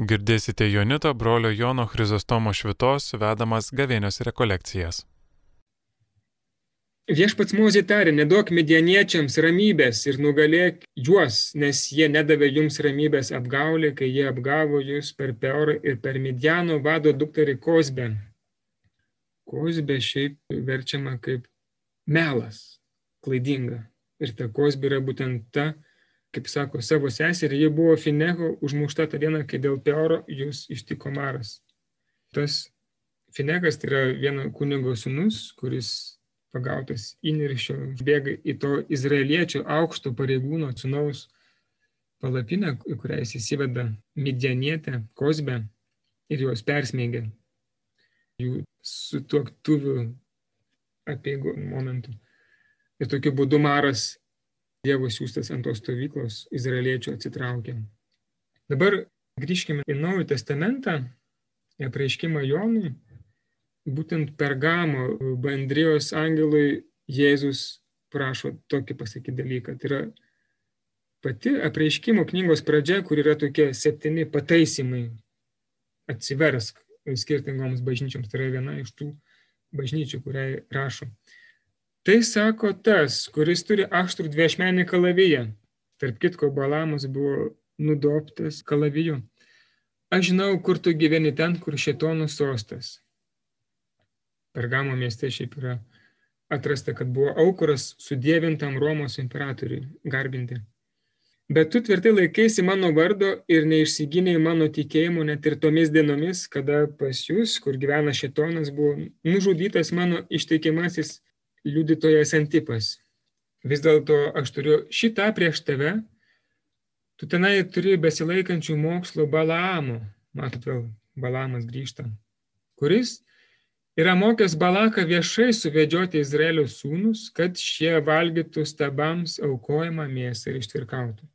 Girdėsite Jonito brolio Jono Chrizostomo švitos vedamas gavėnios rekolekcijas. Viešpats Mozė tarė, neduok midieniečiams ramybės ir nugalėk juos, nes jie nedavė jums ramybės apgaulė, kai jie apgavo jūs per Peorą ir per Midiano vado dukterį Kozbę. Kozbė šiaip verčiama kaip melas, klaidinga. Ir ta Kozbė yra būtent ta, kaip sako, savo seserį, ji buvo Fineho užmušta tą dieną, kai dėl Peoro jūs ištiko maras. Tas Finekas tai yra vieno kunigo sunus, kuris pagautas įniršio, bėga į to izraeliečio aukšto pareigūno sunaus palapinę, į kurią jis įsiveda midianietę, kozbę ir juos persmeigia jų sutuoktuvių apieigų momentų. Ir tokiu būdu Maras Dievo siūstas ant tos stovyklos izraeliečių atsitraukė. Dabar grįžkime į Naują Testamentą, apreiškimą Jonui. Būtent Pergamo bendrijos angelui Jėzus prašo tokį pasakyti dalyką. Tai yra pati apreiškimo knygos pradžia, kur yra tokie septyni pataisimai. Atsiversk skirtingoms bažnyčioms. Tai yra viena iš tų bažnyčių, kuriai rašo. Tai sako tas, kuris turi aštrų dviešmenį kalaviją. Tarp kitko, Balamas buvo nudoptas kalaviju. Aš žinau, kur tu gyveni ten, kur šetonų sostas. Pergamo mieste šiaip yra atrasta, kad buvo aukuras sudėvintam Romos imperatoriui garbinti. Bet tu tvirtai laikėsi mano vardo ir neišsiginiai mano tikėjimo net ir tomis dienomis, kada pas jūs, kur gyvena šetonas, buvo nužudytas mano išteikiamasis liudytojas Antipas. Vis dėlto aš turiu šitą prieš tave, tu tenai turi besilaikančių mokslo Balaamo, matot vėl, Balaamas grįžta, kuris yra mokęs Balaką viešai suvedžioti Izraelio sūnus, kad šie valgytų stabams aukojimą mėsą ir ištvirkautų.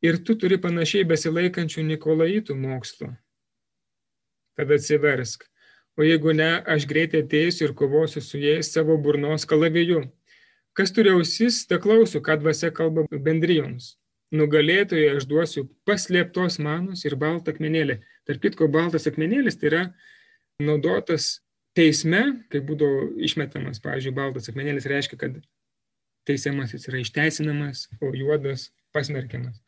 Ir tu turi panašiai besilaikančių Nikolaitų mokslo. Tad atsiversk, o jeigu ne, aš greitai ateisiu ir kovosiu su jais savo burnos kalaviju. Kas turi ausis, te klausiu, ką dvasia kalba bendrijoms. Nugalėtojai aš duosiu paslėptos manus ir baltą akmenėlį. Tarp kitko, baltas akmenėlis tai yra naudotas teisme, kai būdavo išmetamas, pavyzdžiui, baltas akmenėlis reiškia, kad teisiamasis yra išteisinamas, o juodas pasmerkiamas.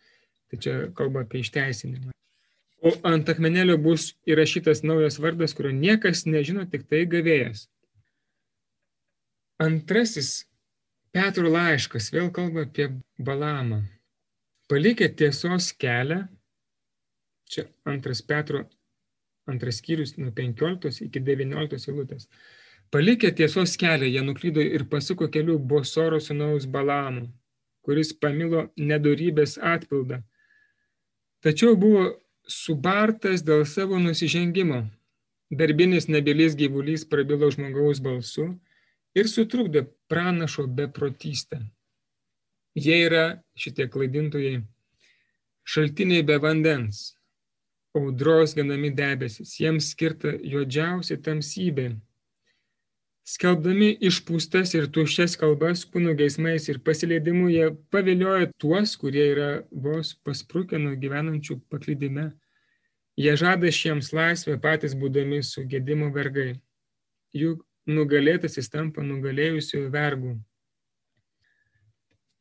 Tai čia kalba apie išteisinimą. O ant akmenėlio bus įrašytas naujas vardas, kurio niekas nežino, tik tai gavėjas. Antrasis Petro laiškas vėl kalba apie Balamą. Palikę tiesos kelią, čia antras Petro, antras skyrius nuo 15 iki 19 eilutės. Palikę tiesos kelią, jie nuklydo ir pasuko keliu Bosoro sunaus Balamo, kuris pamilo nedorybės atpildą. Tačiau buvo subartas dėl savo nusižengimo. Darbinis nebylys gyvulys prabilo žmogaus balsu ir sutrukdė pranašo beprotystę. Jie yra šitie klaidintojai šaltiniai be vandens, audros ganami debesis, jiems skirta juodžiausia tamsybė. Skelbdami išpūstas ir tuščias kalbas kūno geismais ir pasileidimu, jie pavilioja tuos, kurie yra vos pasprukę nuo gyvenančių paklydime Jie žada šiems laisvę patys būdami su gedimo vergai. Juk nugalėtasis tampa nugalėjusių vergų.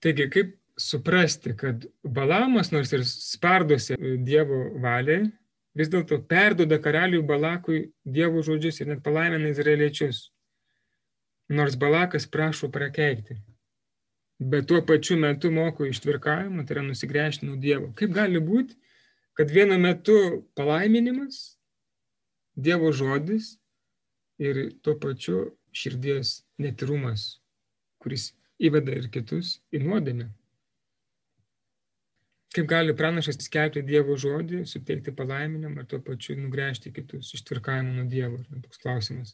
Taigi, kaip suprasti, kad Balamas, nors ir spardosi Dievo valiai, vis dėlto perdoda karaliui Balakui Dievo žodžius ir net palaimina izraeliečius. Nors Balakas prašo prakeikti. Bet tuo pačiu metu moko ištvirkavimą, tai yra nusigręžti nuo Dievo. Kaip gali būti, kad vienu metu palaiminimas, Dievo žodis ir tuo pačiu širdies netirumas, kuris įveda ir kitus į nuodėmę. Kaip gali pranašas skelbti Dievo žodį, suteikti palaiminimą ir tuo pačiu nugręžti kitus ištvirkavimą nuo Dievo? Toks klausimas.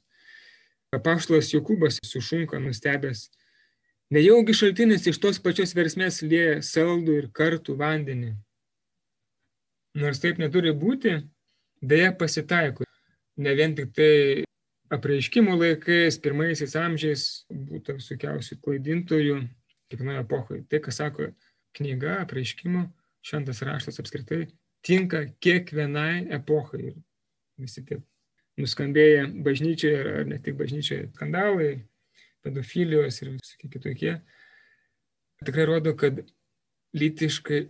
Apaštalas Jokūbas sušunka nustebęs. Nejaugi šaltinis iš tos pačios versmės lieja saldų ir kartų vandenį, Nors taip neturi būti, dėja pasitaiko. Ne vien tik tai apreiškimo laikais, pirmaisiais amžiais būtų visokiausių klaidintojų kiekvienoje epochoje. Tai, ką sako knyga apreiškimo, šventas raštas apskritai tinka kiekvienai epochai. Ir visi tie nuskambėję bažnyčioje ar ne tik bažnyčioje skandalai, pedofilijos ir visokie kitokie, tikrai rodo, kad lytiškai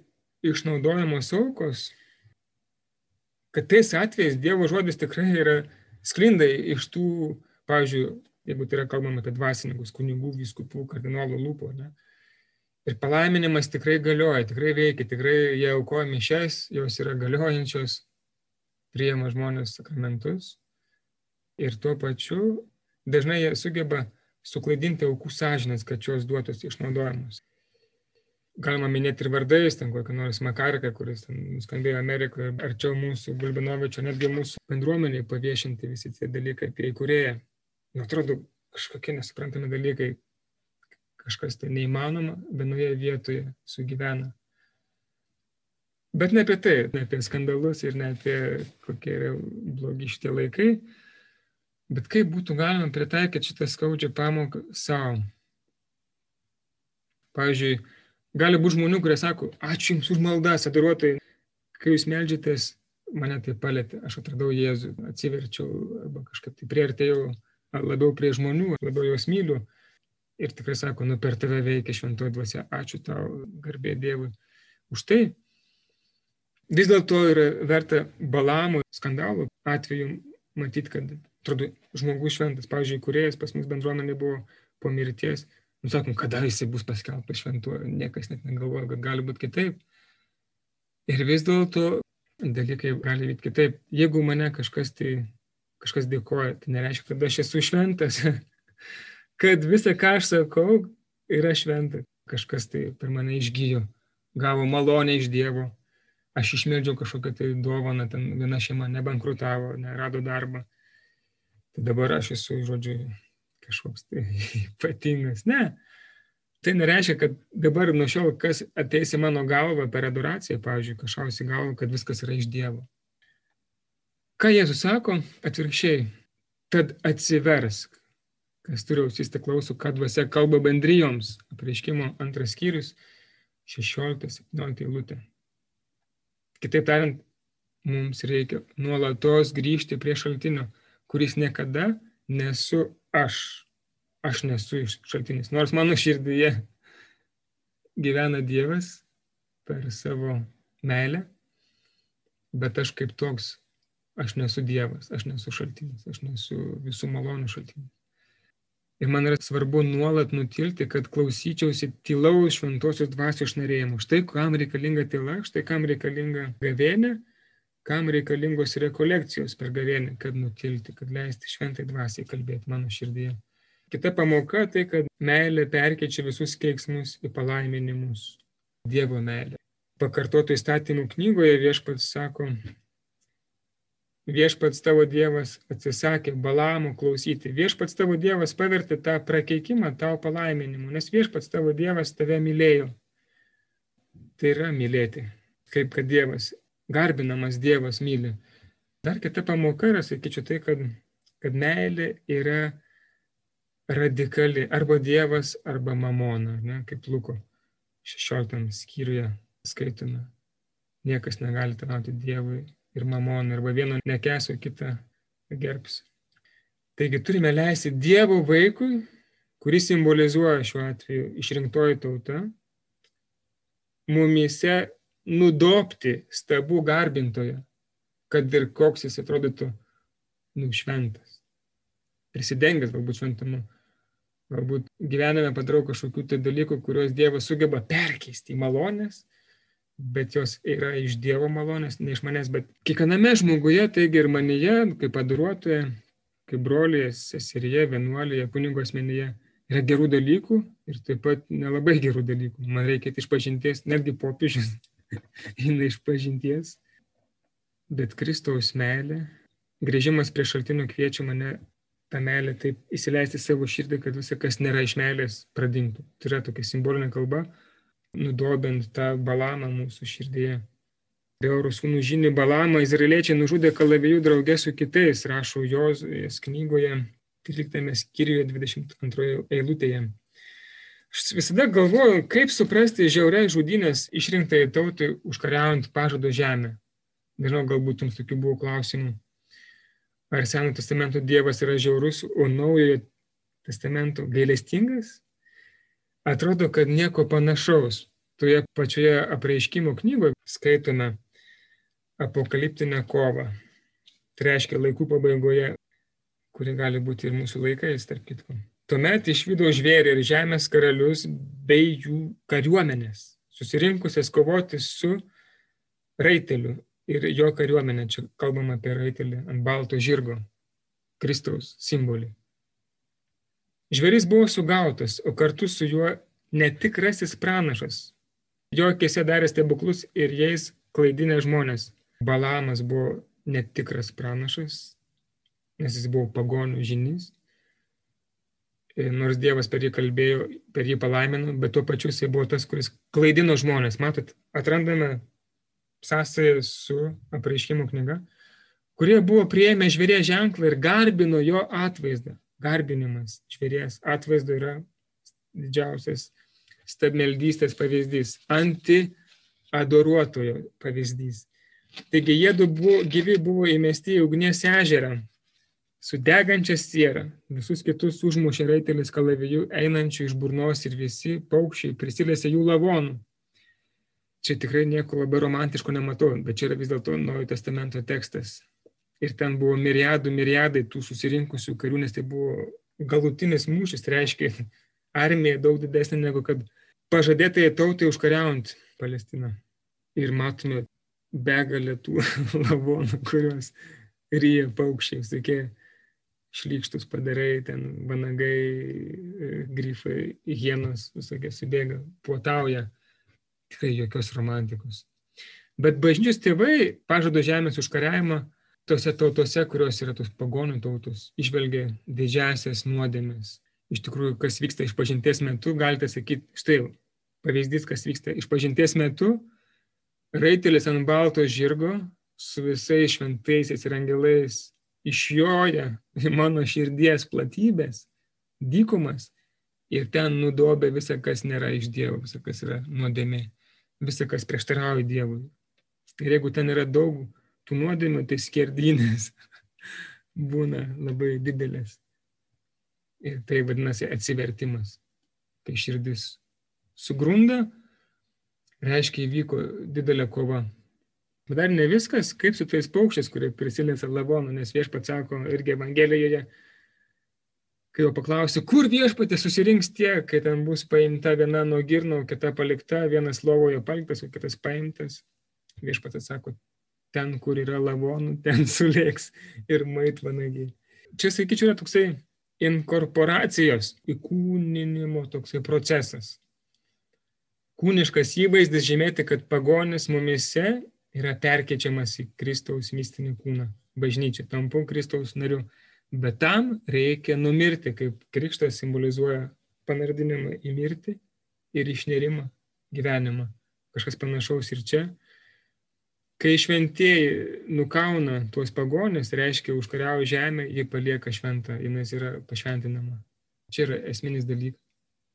išnaudojamos aukos, kad tais atvejais Dievo žodis tikrai yra sklinda iš tų, pavyzdžiui, jeigu tai yra kalbama apie dvasininkus, kunigų, viskupų, kardinolų lūpų, ne, Ir palaiminimas tikrai galioja, tikrai veikia, tikrai jie aukoja mišes, jos yra galiojančios, priema žmonės sakramentus. Ir tuo pačiu dažnai jie sugeba suklaidinti aukų sąžinės, kad šios duotos išnaudojamos. Galima minėti ir vardais, ten kokią nors Makarką, kuris nuskambėjo Amerikoje, arčiau mūsų Bulbinovičio, netgi mūsų bendruomeniai paviešinti visi tie dalykai apie įkūrėją. Nu, atrodo, kažkokie nesuprantami dalykai, kažkas tai neįmanoma, vienoje vietoje sugyvena. Bet ne apie tai, ne apie skandalus ir ne apie kokie yra blogi šitie laikai, bet kaip būtų galima pritaikyti šitą skaudžią pamoką savo. Pavyzdžiui, gali būti žmonių, kurie sako, ačiū Jums už maldas, adoruotojai, kai Jūs melžytės, mane tai palėtė, aš atradau Jėzų, atsiverčiau arba kažkaip tai priartėjau labiau prie žmonių, labiau juos myliu. Ir tikrai sako, nu per tave veikia šventoji dvasia, ačiū tau, garbė Dievui. Už tai. Vis dėlto yra verta balamų skandalų atveju matyti, kad, atrodo, žmogus šventas, pavyzdžiui, kuriejas pas mus bendruomenė buvo po mirties, nu sakom, kada jisai bus paskelbtas šventuoju, niekas net negalvoja, kad gali būti kitaip. Ir vis dėlto dalykai gali būti kitaip. Jeigu mane kažkas tai kažkas dėkoja, tai nereiškia, kad aš esu šventas. kad visa, ką aš sakau, yra šventa. Kažkas tai per mane išgyjo, gavo malonę iš Dievo. Aš išmeldžiau kažkokią tai dovaną, ten viena šeima nebankrutavo, nerado darbą. Tai dabar aš esu, žodžiu, kažkoks tai ypatingas. Ne. Tai nereiškia, kad dabar nuo šiol kas ateis į mano galvą per adoraciją, pavyzdžiui, kažkaus į galvą, kad viskas yra iš Dievo. Ką Jėzus sako? Atvirkščiai. Tad atsiversk, kas turi ausis, tai klauso, ką dvasia kalba bendrijoms. Apreiškimo antras skyrius, 16-17 eilutė. Kitaip tariant, mums reikia nuolatos grįžti prie šaltinio, kuris niekada nesu aš. Aš nesu šaltinis. Nors mano širdyje gyvena Dievas per savo meilę, bet aš kaip toks, aš nesu Dievas, aš nesu šaltinis, aš nesu visų malonų šaltinis. Ir man yra svarbu nuolat nutilti, kad klausyčiausi tylaus šventosios dvasios šnarėjimų. Štai kam reikalinga tyla, štai kam reikalinga gavėnė, kam reikalingos rekolekcijos per gavėnę, kad nutilti, kad leisti šventai dvasiai kalbėti mano širdyje. Kita pamoka tai, kad meilė perkeičia visus keiksmus į palaiminimus. Dievo meilė. Pakartoto įstatymų knygoje viešpats sako, viešpats tavo Dievas atsisakė balamų klausyti. Viešpats tavo Dievas pavertė tą prakeikimą tavo palaiminimu, nes viešpats tavo Dievas tave mylėjo. Tai yra mylėti, kaip kad Dievas, garbinamas Dievas myli. Dar kita pamoka yra, sakyčiau, tai, kad, kad meilė yra radikali, arba Dievas, arba mamona, ne, kaip Luko 16 skyriuje skaitome. Niekas negali tarnauti Dievui ir mamoną, arba vieno nekesiu, kitą gerbsiu. Taigi turime leisti Dievo vaikui, kuris simbolizuoja šiuo atveju išrinktoji tauta, mumise nudopti stabų garbintoje, kad ir koks jis atrodytų nušventas. Prisidengęs galbūt šventumu. Galbūt gyvename padarau kažkokių tai dalykų, kuriuos Dievas sugeba perkeisti į malonės, bet jos yra iš Dievo malonės, ne iš manęs, bet kiekviename žmoguje, taigi ir manyje, kaip padaruotoje, kaip brolėje, seseryje, vienuolėje, kunigo asmenyje, yra gerų dalykų ir taip pat nelabai gerų dalykų. Man reikia iš pažinties, netgi popiežius eina iš pažinties, bet Kristaus meilė, grįžimas prie šaltinių kviečia mane tą meilę taip įsileisti savo širdį, kad visa, kas nėra iš meilės, pradingtų. Tai yra tokia simbolinė kalba, nudobint tą balamą mūsų širdyje. Beoro sūnų žinį balamą izraeliečiai nužudė kalavijų draugė su kitais, rašo jos knygoje 13 skyriuje 22 eilutėje. Aš visada galvoju, kaip suprasti žiauriai žudynės išrinktai tautai užkariaujant pažado žemę. Nežinau, galbūt jums tokių buvo klausimų. Ar Seno testamento Dievas yra žiaurus, o naujojo testamento gailestingas? Atrodo, kad nieko panašaus. Toje pačioje apreiškimo knygoje skaitome apokaliptinę kovą. Tai reiškia laikų pabaigoje, kuri gali būti ir mūsų laikais, tarp kitko. Tuomet išvydo žvėrį ir žemės karalius bei jų kariuomenės, susirinkusias kovoti su raiteliu ir jo kariuomenė. Čia kalbama apie raitelį ant balto žirgo, Kristaus simbolį. Žvėris buvo sugautas, o kartu su juo netikrasis pranašas. Jo akise darė stebuklus ir jais klaidinę žmonės. Balamas buvo netikras pranašas, nes jis buvo pagonių žinys. Nors Dievas per jį kalbėjo, per jį palaimino, bet tuo pačiu jis buvo tas, kuris klaidino žmonės. Matot, atrandame sąsąją su apreiškimo knyga, kurie buvo prieėmę žvėrės ženklą ir garbino jo atvaizdą garbinimas žvėries atvaizdo yra didžiausias stabmeldystės pavyzdys, anti-adoruotojo pavyzdys. Taigi jie buvo, gyvi buvo įmesti į ugnies ežerą, su degančia siera, visus kitus užmušė raitelis kalavijų, einančių iš burnos ir visi paukščiai prisilėsė jų lavonų. Čia tikrai nieko labai romantiško nematau, bet čia yra vis dėlto Naujojo testamento tekstas ir ten buvo miriadų, miriadai tų susirinkusių karių, nes tai buvo galutinis mūšis, tai reiškia armija daug didesnė negu kad pažadėtai tautai užkariaujant Palestiną. Ir matome begalę tų lavonų, kuriuos ryja paukščiai, tokie šlykštus padarai, ten vanagai, grifai, hienos, visokie subėga, puotauja. Tikrai jokios romantikos. Bet bažnyčios tėvai pažado žemės užkariavimą tose tautose, kurios yra tos pagonų tautos, išvelgia didžiasias nuodėmės. Iš tikrųjų, kas vyksta išpažinties metu, galite sakyti, štai pavyzdys, kas vyksta išpažinties metu, raitelis ant balto žirgo su visais šventaisiais ir angelais išjoja į mano širdies platybės, dykumas ir ten nudobė visą, kas nėra iš Dievo, visą, kas yra nuodėmė, visą, kas prieštarauja Dievui. Ir jeigu ten yra daug tų nuodėmių, tai skerdynės būna labai didelės. Ir tai vadinasi atsivertimas. Kai širdis sugrunda, reiškia įvyko didelė kova. Bet dar ne viskas, kaip su tais paukščiais, kurie prisilėsa lavonų, nes viešpats sako irgi Evangelijoje, kai jo paklausiu, kur viešpatė susirinks tie, kai ten bus paimta viena nuo girno, kita palikta, vienas lovoje paliktas, o kitas paimtas. Viešpats atsako, ten, kur yra lavonų, ten sulėks ir maitvanagiai. Čia, sakyčiau, yra toksai inkorporacijos, įkūninimo toksai procesas. Kūniškas įvaizdis žymėti, kad pagonis mumise yra perkečiamas į Kristaus mistinį kūną, bažnyčią, tampu Kristaus nariu. Bet tam reikia numirti, kaip krikštas simbolizuoja panardinimą į mirtį ir išnerimą gyvenimą. Kažkas panašaus ir čia Kai šventieji nukauna tuos pagonės, reiškia užkariauja žemę, jie palieka šventą, jinai yra pašventinama. Čia yra esminis dalykas.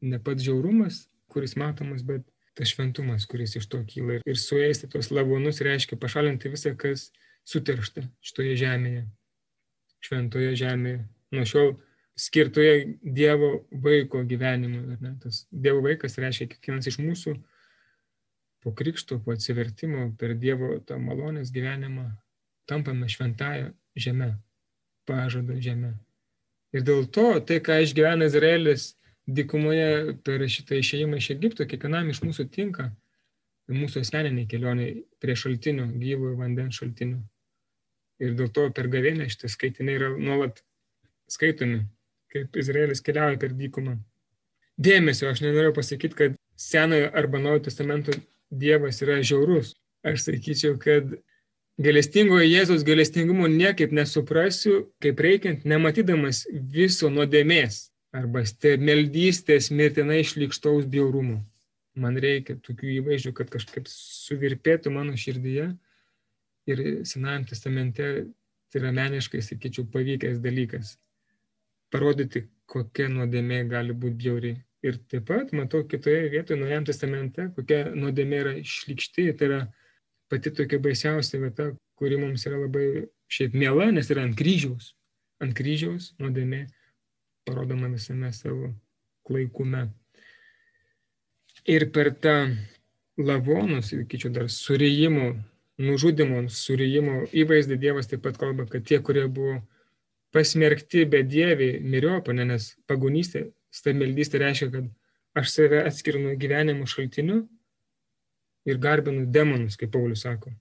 Ne pats žiaurumas, kuris matomas, bet tas šventumas, kuris iš to kyla. Ir suėsti tuos lavonus reiškia pašalinti visą, kas suteršta šitoje žemėje, šventoje žemėje. Nuo šiol skirtoje Dievo vaiko gyvenimui. Tas Dievo vaikas reiškia kiekvienas iš mūsų po krikšto, po atsivertimo, per Dievo tą malonės gyvenimą tampame šventąją žemę, pažado žemę. Ir dėl to tai, ką išgyvena Izraelis dykumoje per šitą išėjimą iš Egipto, kiekvienam iš mūsų tinka mūsų asmeniniai kelioniai prie šaltinių, gyvojo vandens šaltinių. Ir dėl to per gavėnę šitie skaitiniai yra nuolat skaitomi, kaip Izraelis keliauja per dykumą. Dėmesio, aš nenorėjau pasakyti, kad Senojo arba Naujojo testamento Dievas yra žiaurus. Aš sakyčiau, kad galestingojo Jėzaus galestingumo niekaip nesuprasiu, kaip reikiant, nematydamas viso nuodėmės arba meldystės mirtinai išlikštaus bjaurumo. Man reikia tokių įvaizdžių, kad kažkaip suvirpėtų mano širdyje ir Senajame testamente tai yra meniškai, sakyčiau, pavykęs dalykas. Parodyti, kokia nuodėmė gali būti bjauri. Ir taip pat matau kitoje vietoje Naujam testamente, kokia nuodėmė yra išlikšti, tai yra pati tokia baisiausia vieta, kuri mums yra labai šiaip miela, nes yra ant kryžiaus. Ant kryžiaus nuodėmė parodoma visame savo klaikume. Ir per tą lavonus, sakyčiau, dar surijimo, nužudimo, surijimo įvaizdį Dievas taip pat kalba, kad tie, kurie buvo pasmerkti bedieviai miriopą, nes pagonystė, stabmeldystė reiškia, kad aš save atskiriu nuo gyvenimo šaltinių ir garbinu demonus, kaip Paulius sako.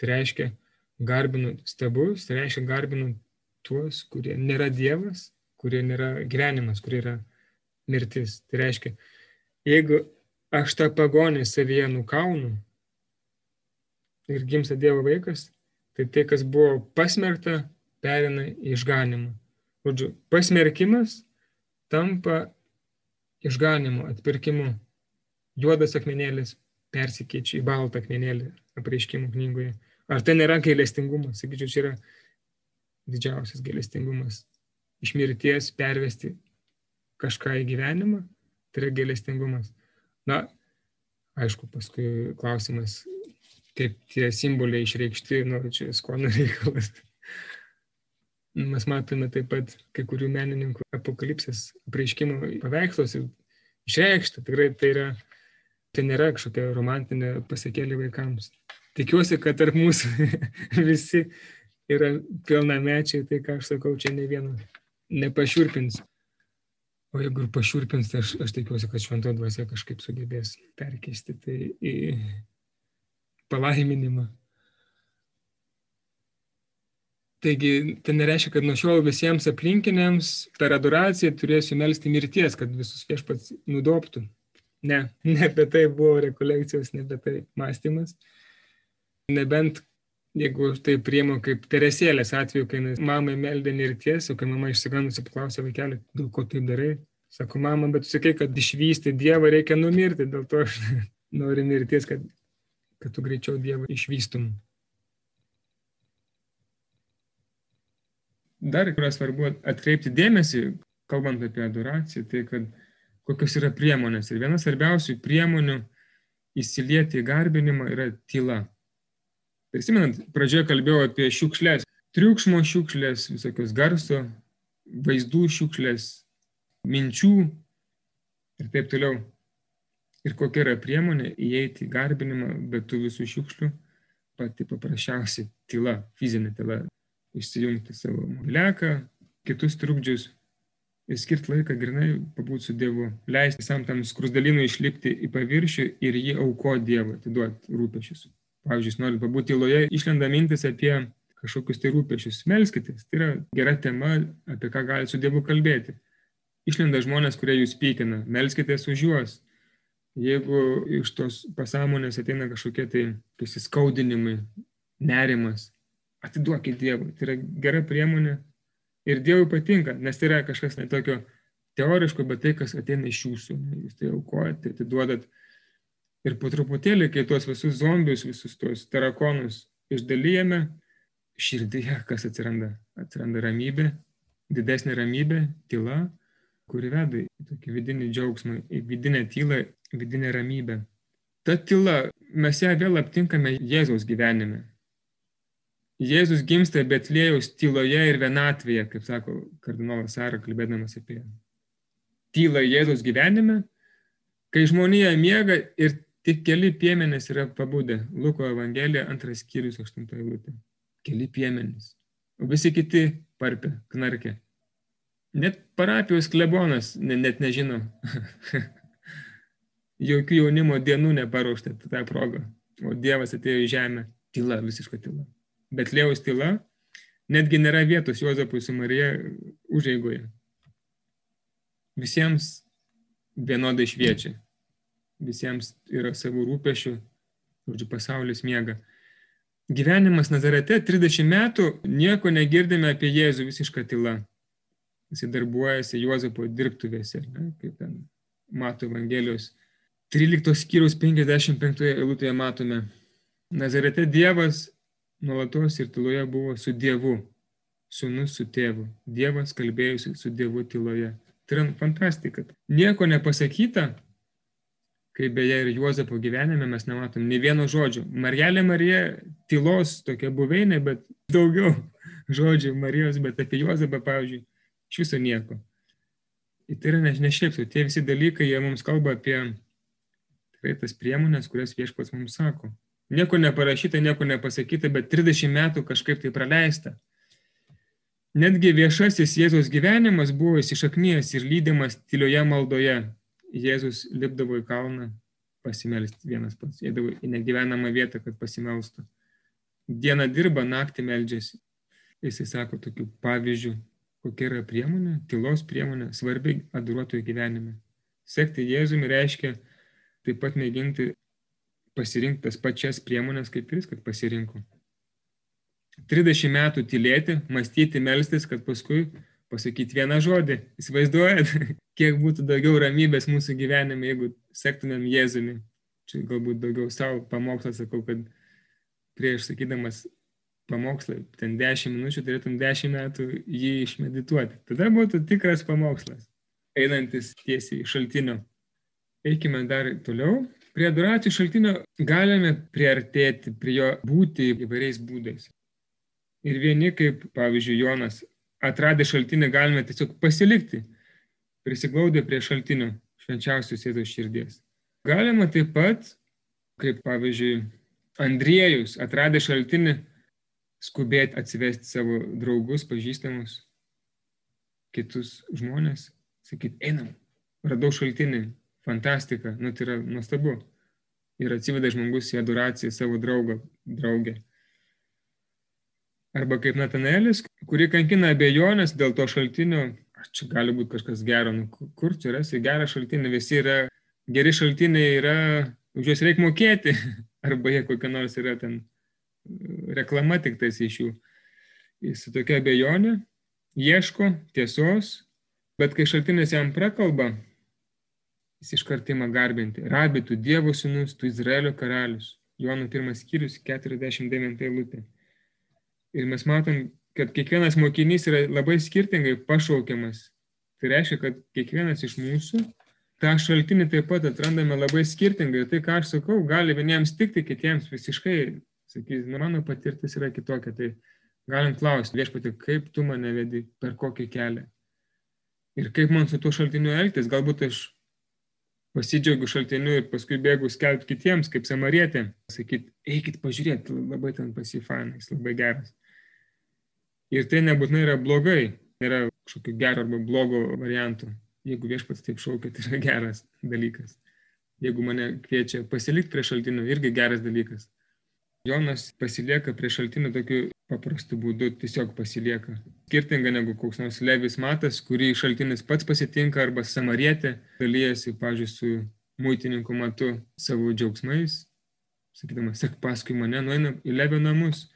Tai reiškia, garbinu stebus, tai reiškia, garbinu tuos, kurie nėra Dievas, kurie nėra gyvenimas, kurie yra mirtis. Tai reiškia, jeigu aš tą pagonį savyje nukaunu ir gimsta Dievo vaikas, tai tai, kas buvo pasmerkta, perina į išganimą. Žodžiu, pasmerkimas tampa išganimu, atpirkimu. Juodas akmenėlis persikeičia į baltą akmenėlį apreiškimų knygoje. Ar tai nėra gailestingumas? Sakyčiau, čia yra didžiausias gailestingumas. Iš mirties pervesti kažką į gyvenimą, tai yra gailestingumas. Na, aišku, paskui klausimas, kaip tie simboliai išreikšti, nu, čia skonio reikalas. Mes matome taip pat kai kurių menininkų apokalipsės apreiškimo paveikslos išreikšta. Tikrai tai, yra, tai nėra kažkokia romantinė pasiekėlė vaikams. Tikiuosi, kad tarp mūsų visi yra pilnamečiai, tai ką aš sakau, čia ne vieno nepašiurpins. O jeigu ir pašiurpins, tai aš, aš tikiuosi, kad šventoji dvasia kažkaip sugebės perkeisti tai į palaiminimą. Taigi, tai nereiškia, kad nuo šiol visiems aplinkiniams per adoraciją turėsiu melstį mirties, kad visus viešpats nudoptų. Ne, ne apie tai buvo rekolekcijos, ne apie tai mąstymas. Nebent, jeigu tai priemu kaip teresėlės atveju, kai mamai meldė mirties, o kai mama išsigandusi paklausė vaikelį, dėl ko taip darai, sako, mama, bet sakai, kad išvysti Dievą reikia numirti, dėl to aš noriu mirties, kad, kad tu greičiau Dievą išvystum. dar yra svarbu atkreipti dėmesį, kalbant apie adoraciją, tai kad kokios yra priemonės. Ir viena svarbiausių priemonių įsilieti į garbinimą yra tyla. Prisimenant, pradžioje kalbėjau apie šiukšlės, triukšmo šiukšlės, visokios garso, vaizdų šiukšlės, minčių ir taip toliau. Ir kokia yra priemonė įeiti į garbinimą be tų visų šiukšlių, pati paprasčiausia tyla, fizinė tyla išsijungti savo mobiliaką, kitus trukdžius ir skirti laiką grinai pabūti su Dievu, leisti visam tam skrusdalinui išlipti į paviršių ir jį auko Dievui, atiduoti rūpešius. Pavyzdžiui, norint pabūti tyloje, išlenda mintis apie kažkokius tai rūpešius, melskitės. Tai yra gera tema, apie ką galite su Dievu kalbėti. Išlenda žmonės, kurie jūs pykina, melskitės už juos. Jeigu iš tos pasąmonės ateina kažkokie tai įsiskaudinimai, nerimas, atiduokit Dievui. Tai yra gera priemonė ir Dievui patinka, nes tai yra kažkas netokio teoriško, bet tai, kas ateina iš jūsų. Jūs tai aukojate, atiduodat. Ir po truputėlį, kai tuos visus zombius, visus tuos tarakonus išdalyjame, širdyje kas atsiranda? Atsiranda ramybė, didesnė ramybė, tyla, kuri veda į tokį vidinį džiaugsmą, į vidinę tylą, vidinę ramybę. Ta tyla, mes ją vėl aptinkame Jėzaus gyvenime. Jėzus gimsta Betlėjaus tyloje ir vienatvėje, kaip sako kardinolas Sara, kalbėdamas apie tylą Jėzus gyvenime, kai žmonija miega ir tik keli piemenys yra pabudę. Luko Evangelija, antras skyrius, aštunta eilutė. Keli piemenys. O visi kiti parpė, knarkė. Net parapijos klebonas ne, net nežino. Jokių jaunimo dienų neparuošta tą progą. O Dievas atėjo į žemę. Tyla, visiška tyla. Betlėjaus tyla, netgi nėra vietos Juozapui su Marija užeigoje. Visiems vienodai šviečia. Visiems yra savų rūpešių, žodžiu, pasaulis miega. Gyvenimas Nazarete 30 metų nieko negirdime apie Jėzų visišką tylą. Jis darbuojasi Juozapo dirbtuvėse, ne, kaip ten mato Evangelijos 13 skyriaus 55 eilutėje matome. Nazarete Dievas nuolatos ir tyloje buvo su Dievu, sunus su tėvu, Dievas kalbėjusi su Dievu tyloje. Tai yra fantastika. Nieko nepasakyta, kaip beje ir Juozapo gyvenime mes nematom nei vieno žodžio. Marielė Marija tylos tokia buveinė, bet daugiau žodžių Marijos, bet apie Juozapą, pavyzdžiui, iš viso nieko. Ir tai yra ne, ne šiaip, tie visi dalykai, jie mums kalba apie tikrai tas priemonės, kurias viešpats mums sako. Nieko neparašyta, nieko nepasakyta, bet 30 metų kažkaip tai praleista. Netgi viešasis Jėzaus gyvenimas buvo įsišaknyjęs ir lydimas tylioje maldoje. Jėzus lipdavo į kalną pasimelsti vienas pats, eidavo į negyvenamą vietą, kad pasimelstų. Dieną dirba, naktį meldžiasi. Jisai sako tokių pavyzdžių, kokia yra priemonė, tylos priemonė, svarbi adoruotojų gyvenime. Sekti Jėzumi reiškia taip pat mėginti pasirinkti tas pačias priemonės kaip jis, kad pasirinko. 30 metų tylėti, mąstyti, melstis, kad paskui pasakyti vieną žodį. Įsivaizduojat, kiek būtų daugiau ramybės mūsų gyvenime, jeigu sektumėm Jėzumi. Čia galbūt daugiau savo pamokslą sakau, kad prieš sakydamas pamokslą, ten 10 minučių turėtum 10 metų jį išmedituoti. Tada būtų tikras pamokslas, einantis tiesiai iš šaltinio. Eikime dar toliau. Prie adoracijų šaltinio galime priartėti prie jo būti įvairiais būdais. Ir vieni, kaip pavyzdžiui Jonas, atradę šaltinį galime tiesiog pasilikti, prisiglaudę prie šaltinio švenčiausios Jėzaus širdies. Galima taip pat, kaip pavyzdžiui Andriejus, atradę šaltinį, skubėti atsivesti savo draugus, pažįstamus, kitus žmonės, sakyti, einam, radau šaltinį, fantastika, nu tai yra nuostabu. Ir atsiveda žmogus į adoraciją savo draugą, draugę. Arba kaip Natanelis, kuri kankina abejonės dėl to šaltinio, čia gali būti kažkas gero, nu, kur čia rasi gerą šaltinį, visi yra, geri šaltiniai yra, už juos reikia mokėti, arba jie kokia nors yra ten reklama tik tais iš jų. Jis tokia abejonė, ieško tiesos, bet kai šaltinis jam prakalba, jis iš kartimą garbinti. Rabi, tu Dievo sūnus, tu Izraelio karalius. Jono pirmas skyrius, 49 eilutė. Ir mes matom, kad kiekvienas mokinys yra labai skirtingai pašaukiamas. Tai reiškia, kad kiekvienas iš mūsų tą šaltinį taip pat atrandame labai skirtingai. Ir tai, ką aš sakau, gali vieniems tikti, kitiems visiškai, sakys, nu, mano patirtis yra kitokia. Tai galim klausti, viešpatį, kaip tu mane vedi, per kokį kelią. Ir kaip man su tuo šaltiniu elgtis. Galbūt aš pasidžiaugiu šaltiniu ir paskui bėgu skelbti kitiems, kaip samarietė. Sakyt, eikit pažiūrėti, labai ten pasifainais, labai geras. Ir tai nebūtinai yra blogai, nėra kažkokio gero arba blogo variantų. Jeigu viešpats taip šaukia, tai yra geras dalykas. Jeigu mane kviečia pasilikti prie šaltinio, irgi geras dalykas. Jonas pasilieka prie šaltinio tokiu paprastu būdu, tiesiog pasilieka. Skirtinga negu koks nors Levis Matas, kurį šaltinis pats pasitinka arba samarietė, dalyjasi, pažiūrėjau, su muitininku matu savo džiaugsmais, sakydamas, sek paskui mane, nueina į Levio namus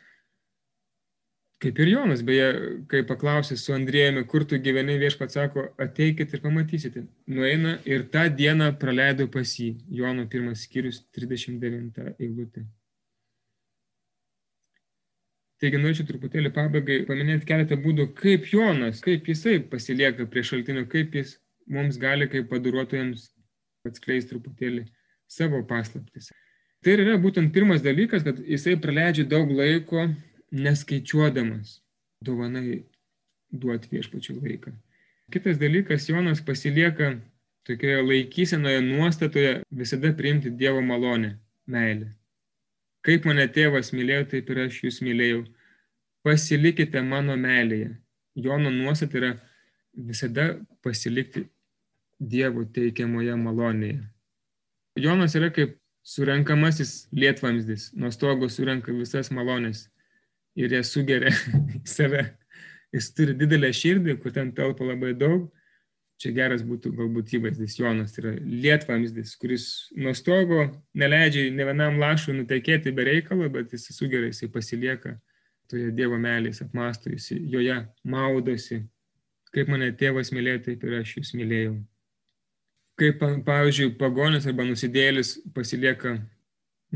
Kaip ir Jonas, beje, kai paklausė su Andriejumi, kur tu gyveni, viešpats sako, ateikit ir pamatysite. Nueina ir tą dieną praleido pas jį. Jono pirmas skyrius 39 eilutė. Taigi norėčiau truputėlį pabaigai paminėti keletą būdų, kaip Jonas, kaip jisai pasilieka prie šaltinio, kaip jis mums gali kaip padaruotojams atskleisti truputėlį savo paslaptis. Tai yra būtent pirmas dalykas, kad jisai praleidžia daug laiko neskaičiuodamas dovanai duoti viešpačių laiką. Kitas dalykas, Jonas pasilieka tokioje laikysenoje nuostatoje visada priimti Dievo malonę, meilę. Kaip mane tėvas mylėjo, taip ir aš jūs mylėjau. Pasilikite mano meilėje. Jono nuostata yra visada pasilikti Dievo teikiamoje malonėje. Jonas yra kaip surenkamasis lietvamzdis, nuo stogo surenka visas malonės ir ją sugeria į save. Jis turi didelę širdį, kur ten telpa labai daug. Čia geras būtų galbūt įvaizdis Jonas, tai yra lietvamzdis, kuris nuo stogo neleidžia ne vienam lašui nutekėti be reikalo, bet jis sugeria, jis pasilieka toje Dievo meilės, apmasto, jis joje maudosi. Kaip mane tėvas mylėjo, taip ir aš jūs mylėjau. Kaip, pavyzdžiui, pagonis arba nusidėlis pasilieka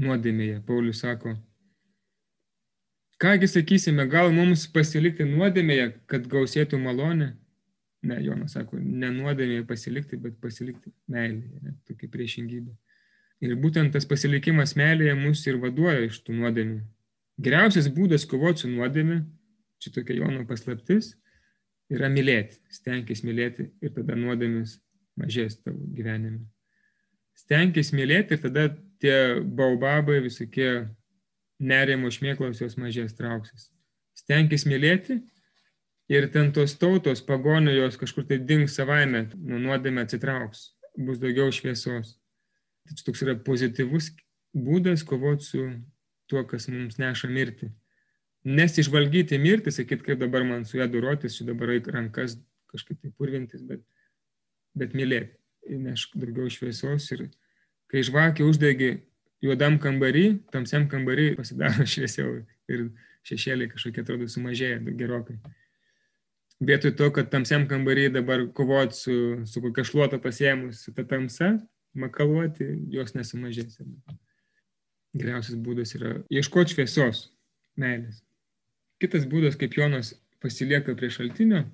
nuodėmėje. Paulius sako, Kągi sakysime, gal mums pasilikti nuodėmėje, kad gausėtų malonė? Ne, Jonas sako, ne nuodėmėje pasilikti, bet pasilikti meilėje, ne, tokia priešingybė. Ir būtent tas pasilikimas meilėje mus ir vaduoja iš tų nuodėmių. Geriausias būdas kovoti su nuodėmi, čia tokia Jono paslaptis, yra mylėti. Stenkis mylėti ir tada nuodėmis mažės tavo gyvenime. Stenkis mylėti ir tada tie baubabai, visokie nerimo šmėklos jos mažės trauksis. Stenkis mylėti ir ten tos tautos, pagonio jos kažkur tai dings savaime, nuo nuodėmė atsitrauks, bus daugiau šviesos. Tai toks yra pozityvus būdas kovoti su tuo, kas mums neša mirtį. Nesižvalgyti mirtį, sakyti, kaip dabar man su ją durotis, čia dabar rankas kažkaip tai purvintis, bet, bet mylėti, nešk daugiau šviesos ir kai žvakė uždegi juodam kambarį, tamsiam kambarį pasidaro šviesiau ir šešėliai kažkokie atrodo sumažėja gerokai. Vietoj to, kad tamsiam kambarį dabar kovoti su, su kokia šluota pasiemus, su ta tamsa, makaluoti, jos nesumažės. Geriausias būdas yra ieškoti šviesos, meilės. Kitas būdas, kaip Jonas pasilieka prie šaltinio,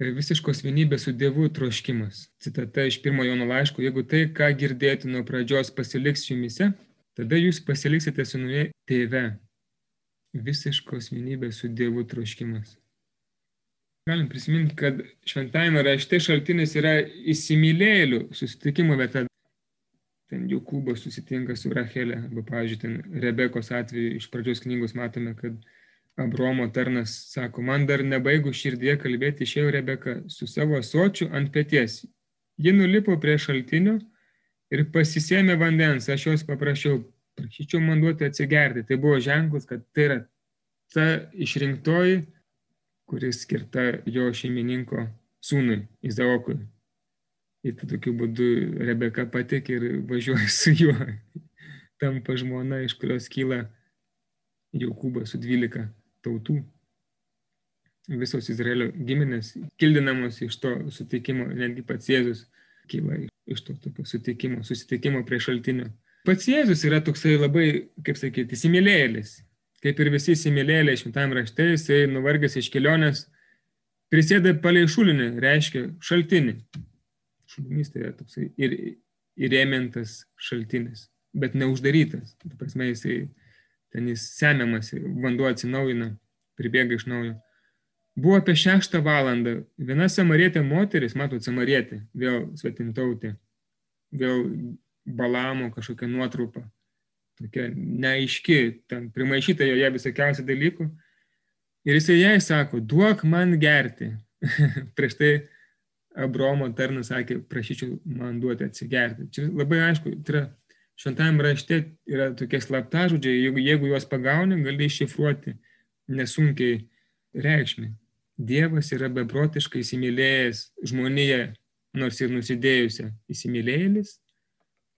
visiškos vienybės su Dievu troškimas. Citata iš pirmo Jono laiško, jeigu tai, ką girdėti nuo pradžios pasiliks jumise, tada jūs pasiliksite su nuoje tėve. Visiškos vienybės su Dievu troškimas. Galim prisiminti, kad šventajame rašte šaltinis yra įsimylėjėlių susitikimo vieta. Ten Jokūbas susitinka su Rachelė, arba, pavyzdžiui, ten Rebekos atveju iš pradžios knygos matome, kad Abromo tarnas sako, man dar nebaigu širdie kalbėti, išėjo Rebeka su savo sočiu ant pėties. Ji nulipo prie šaltinio ir pasisėmė vandens, aš jos paprašiau, prašyčiau man duoti atsigerti. Tai buvo ženklas, kad tai yra ta išrinktoji kuris skirta jo šeimininko sūnui Izaokui. Ir tokiu būdu Rebeka patikė ir važiuoja su juo. Tampa žmona, iš kurios kyla Jokūbas su 12 tautų. Visos Izraelio giminės, kildinamos iš to sutikimo, netgi pats Jėzus kyla iš to tokio sutikimo, susitikimo prie šaltinio. Pats Jėzus yra toksai labai, kaip sakyti, įsimylėjėlis kaip ir visi įsimylėliai šventam rašte, jisai nuvargęs iš kelionės prisėda palei šulinį, reiškia šaltinį. Šulinys tai yra toksai ir įrėmintas šaltinis, bet neuždarytas. Ta prasme, jisai ten jis semiamas, vanduo atsinaujina, pribėga iš naujo. Buvo apie šeštą valandą. Viena samarietė moteris, matot, samarietė, vėl svetimtautė, vėl balamo kažkokia nuotrupa tokia neaiški, ten primaišyta joje visokiausių dalykų. Ir jisai jai sako, duok man gerti. Prieš tai Abromo tarnas sakė, prašyčiau man duoti atsigerti. Čia labai aišku, tai yra šventajame rašte yra tokie slaptažodžiai, jeigu, jeigu juos pagauni, gali iššifruoti nesunkiai reikšmį. Dievas yra beprotiškai įsimylėjęs žmoniją, nors ir nusidėjusią įsimylėjėlis,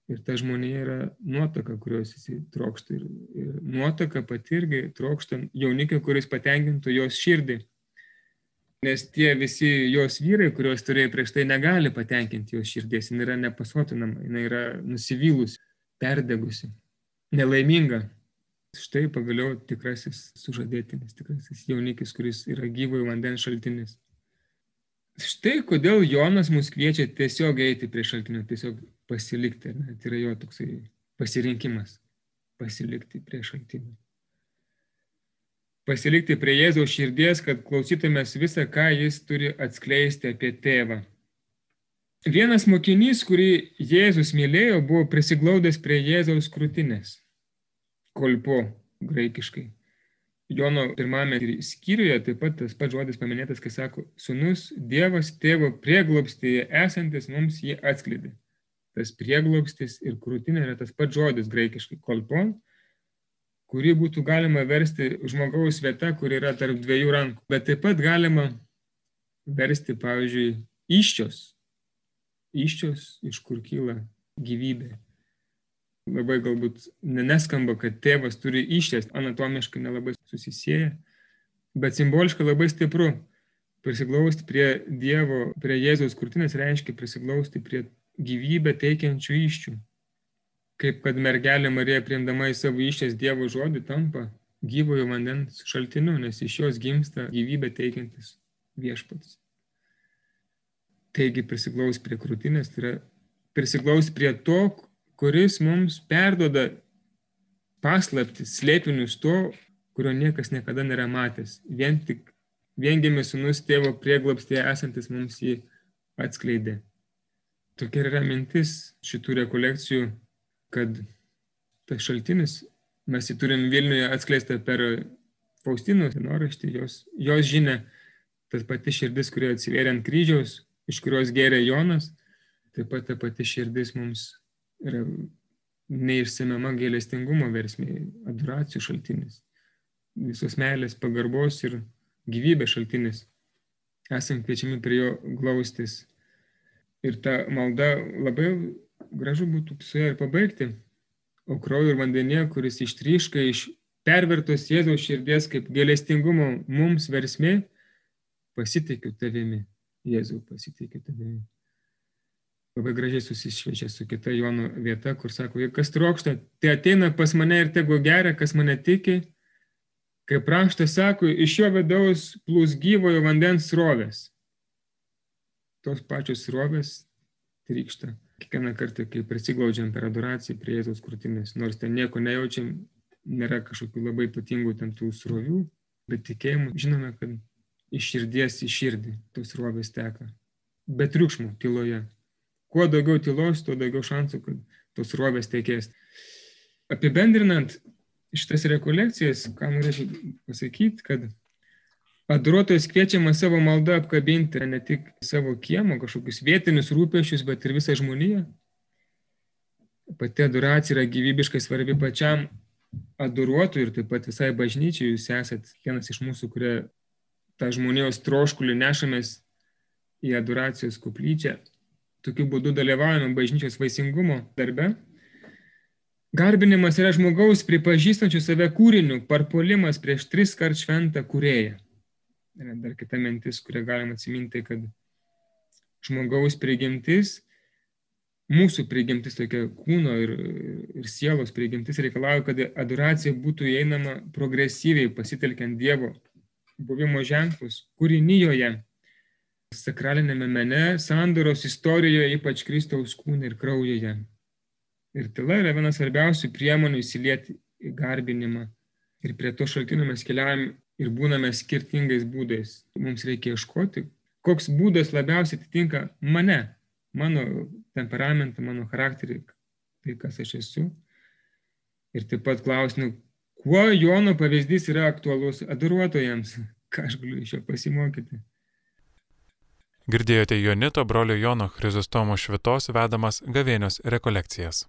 Ir ta žmonija yra nuotaka, kurios jis trokšta. Ir, ir nuotaka pati irgi trokšta jaunikio, kuris patenkintų jos širdį. Nes tie visi jos vyrai, kuriuos turėjo prieš tai, negali patenkinti jos širdies. Jis yra nepasotinama, jis yra nusivylusi, perdegusi, nelaiminga. Štai pagaliau tikrasis sužadėtinis, tikrasis jaunikis, kuris yra gyvojo vandens šaltinis. Štai kodėl Jonas mus kviečia tiesiog eiti prie šaltinio, tiesiog pasilikti. Ne? Tai yra jo toksai pasirinkimas - pasilikti prie šaltinio. Pasilikti prie Jėzaus širdies, kad klausytumės visą, ką jis turi atskleisti apie tėvą. Vienas mokinys, kurį Jėzus mylėjo, buvo prisiglaudęs prie Jėzaus krūtinės. Kolpo graikiškai. Jono pirmame skyriuje taip pat tas pats žodis paminėtas, kai sako, sunus Dievas tėvo prieglobstyje esantis mums jį atskleidė tas prieglobstis ir krūtinė yra tas pats žodis graikiškai kolpon, kurį būtų galima versti žmogaus vieta, kur yra tarp dviejų rankų. Bet taip pat galima versti, pavyzdžiui, iščios. Iščios, iš kur kyla gyvybė. Labai galbūt neskamba, kad tėvas turi iščias, anatomiškai nelabai susisieja, bet simboliškai labai stipru. Prisiglausti prie Dievo, prie Jėzaus krūtinės reiškia prisiglausti prie gyvybę teikiančių iščių. Kaip kad mergelė Marija priimdama į savo iščias Dievo žodį tampa gyvojo vandens šaltiniu, nes iš jos gimsta gyvybę teikiantis viešpats. Taigi prisiglaus prie krūtinės, tai yra prisiglaus prie to, kuris mums perdoda paslaptis, slėpinius to, kurio niekas niekada nėra matęs. Vien tik viengimis sunus tėvo prieglapstėje esantis mums jį atskleidė. Tokia yra mintis šitų rekolekcijų, kad tas šaltinis, mes jį turim Vilniuje atskleistą per Faustinų dienoraštį, jos, jos žinia, tas pati širdis, kurie atsivėrė ant kryžiaus, iš kurios gėrė Jonas, taip pat ta pati širdis mums yra neišsemiama gailestingumo versmė, adoracijų šaltinis, visos meilės, pagarbos ir gyvybės šaltinis. Esam kviečiami prie jo glaustis. Ir ta malda labai gražu būtų su ją ir pabaigti. O kraujo ir vandenė, kuris ištryška iš pervertos Jėzaus širdies kaip gailestingumo mums versmė, pasitikiu tavimi. Jėzau, pasitikiu tavimi. Labai gražiai susišviečia su kita Jono vieta, kur sako, kas trokšta, tai ateina pas mane ir tegu geria, kas mane tiki, Kaip raštas sako, iš jo vidaus plūs gyvojo vandens srovės. Tos pačios srovės trykšta. Kiekvieną kartą, kai prisiglaudžiam per adoraciją prie Jėzaus krūtinės, nors ten nieko nejaučiam, nėra kažkokių labai ypatingų ten tų srovių, bet tikėjimu žinome, kad iš širdies į širdį tos srovės teka. Bet triukšmų, tyloje. Kuo daugiau tylos, tuo daugiau šansų, kad tos srovės tekės. Apibendrinant, šitas rekolekcijas, ką norėčiau pasakyti, kad adoruotojas kviečiamas savo maldą apkabinti ne tik savo kiemo, kažkokius vietinius rūpešius, bet ir visą žmoniją. Pati adoracija yra gyvybiškai svarbi pačiam adoruotojui ir taip pat visai bažnyčiai. Jūs esat vienas iš mūsų, kurie tą žmonijos troškulį nešamės į adoracijos kuplyčią. Tokiu būdu dalyvaujame bažnyčios vaisingumo darbe. Garbinimas yra žmogaus pripažįstančių save kūriniu, parpolimas prieš tris kart šventą kūrėją. Yra dar kita mintis, kurią galima atsiminti, kad žmogaus prigimtis, mūsų prigimtis, tokia kūno ir, ir sielos prigimtis reikalauja, kad adoracija būtų įeinama progresyviai, pasitelkiant Dievo buvimo ženklus kūrinyjoje, sakralinėme mene, sandoros istorijoje, ypač Kristaus kūne ir kraujyje. Ir tyla yra viena svarbiausių priemonių įsilieti į garbinimą. Ir prie to šaltinio mes keliaujam ir būname skirtingais būdais. Mums reikia ieškoti, koks būdas labiausiai atitinka mane, mano temperamentą, mano charakterį, tai kas aš esu. Ir taip pat klausinu, kuo Jono pavyzdys yra aktualus adoruotojams, ką aš galiu iš jo pasimokyti. Girdėjote Jonito brolio Jono Chrizostomo švitos vedamas gavėnios rekolekcijas.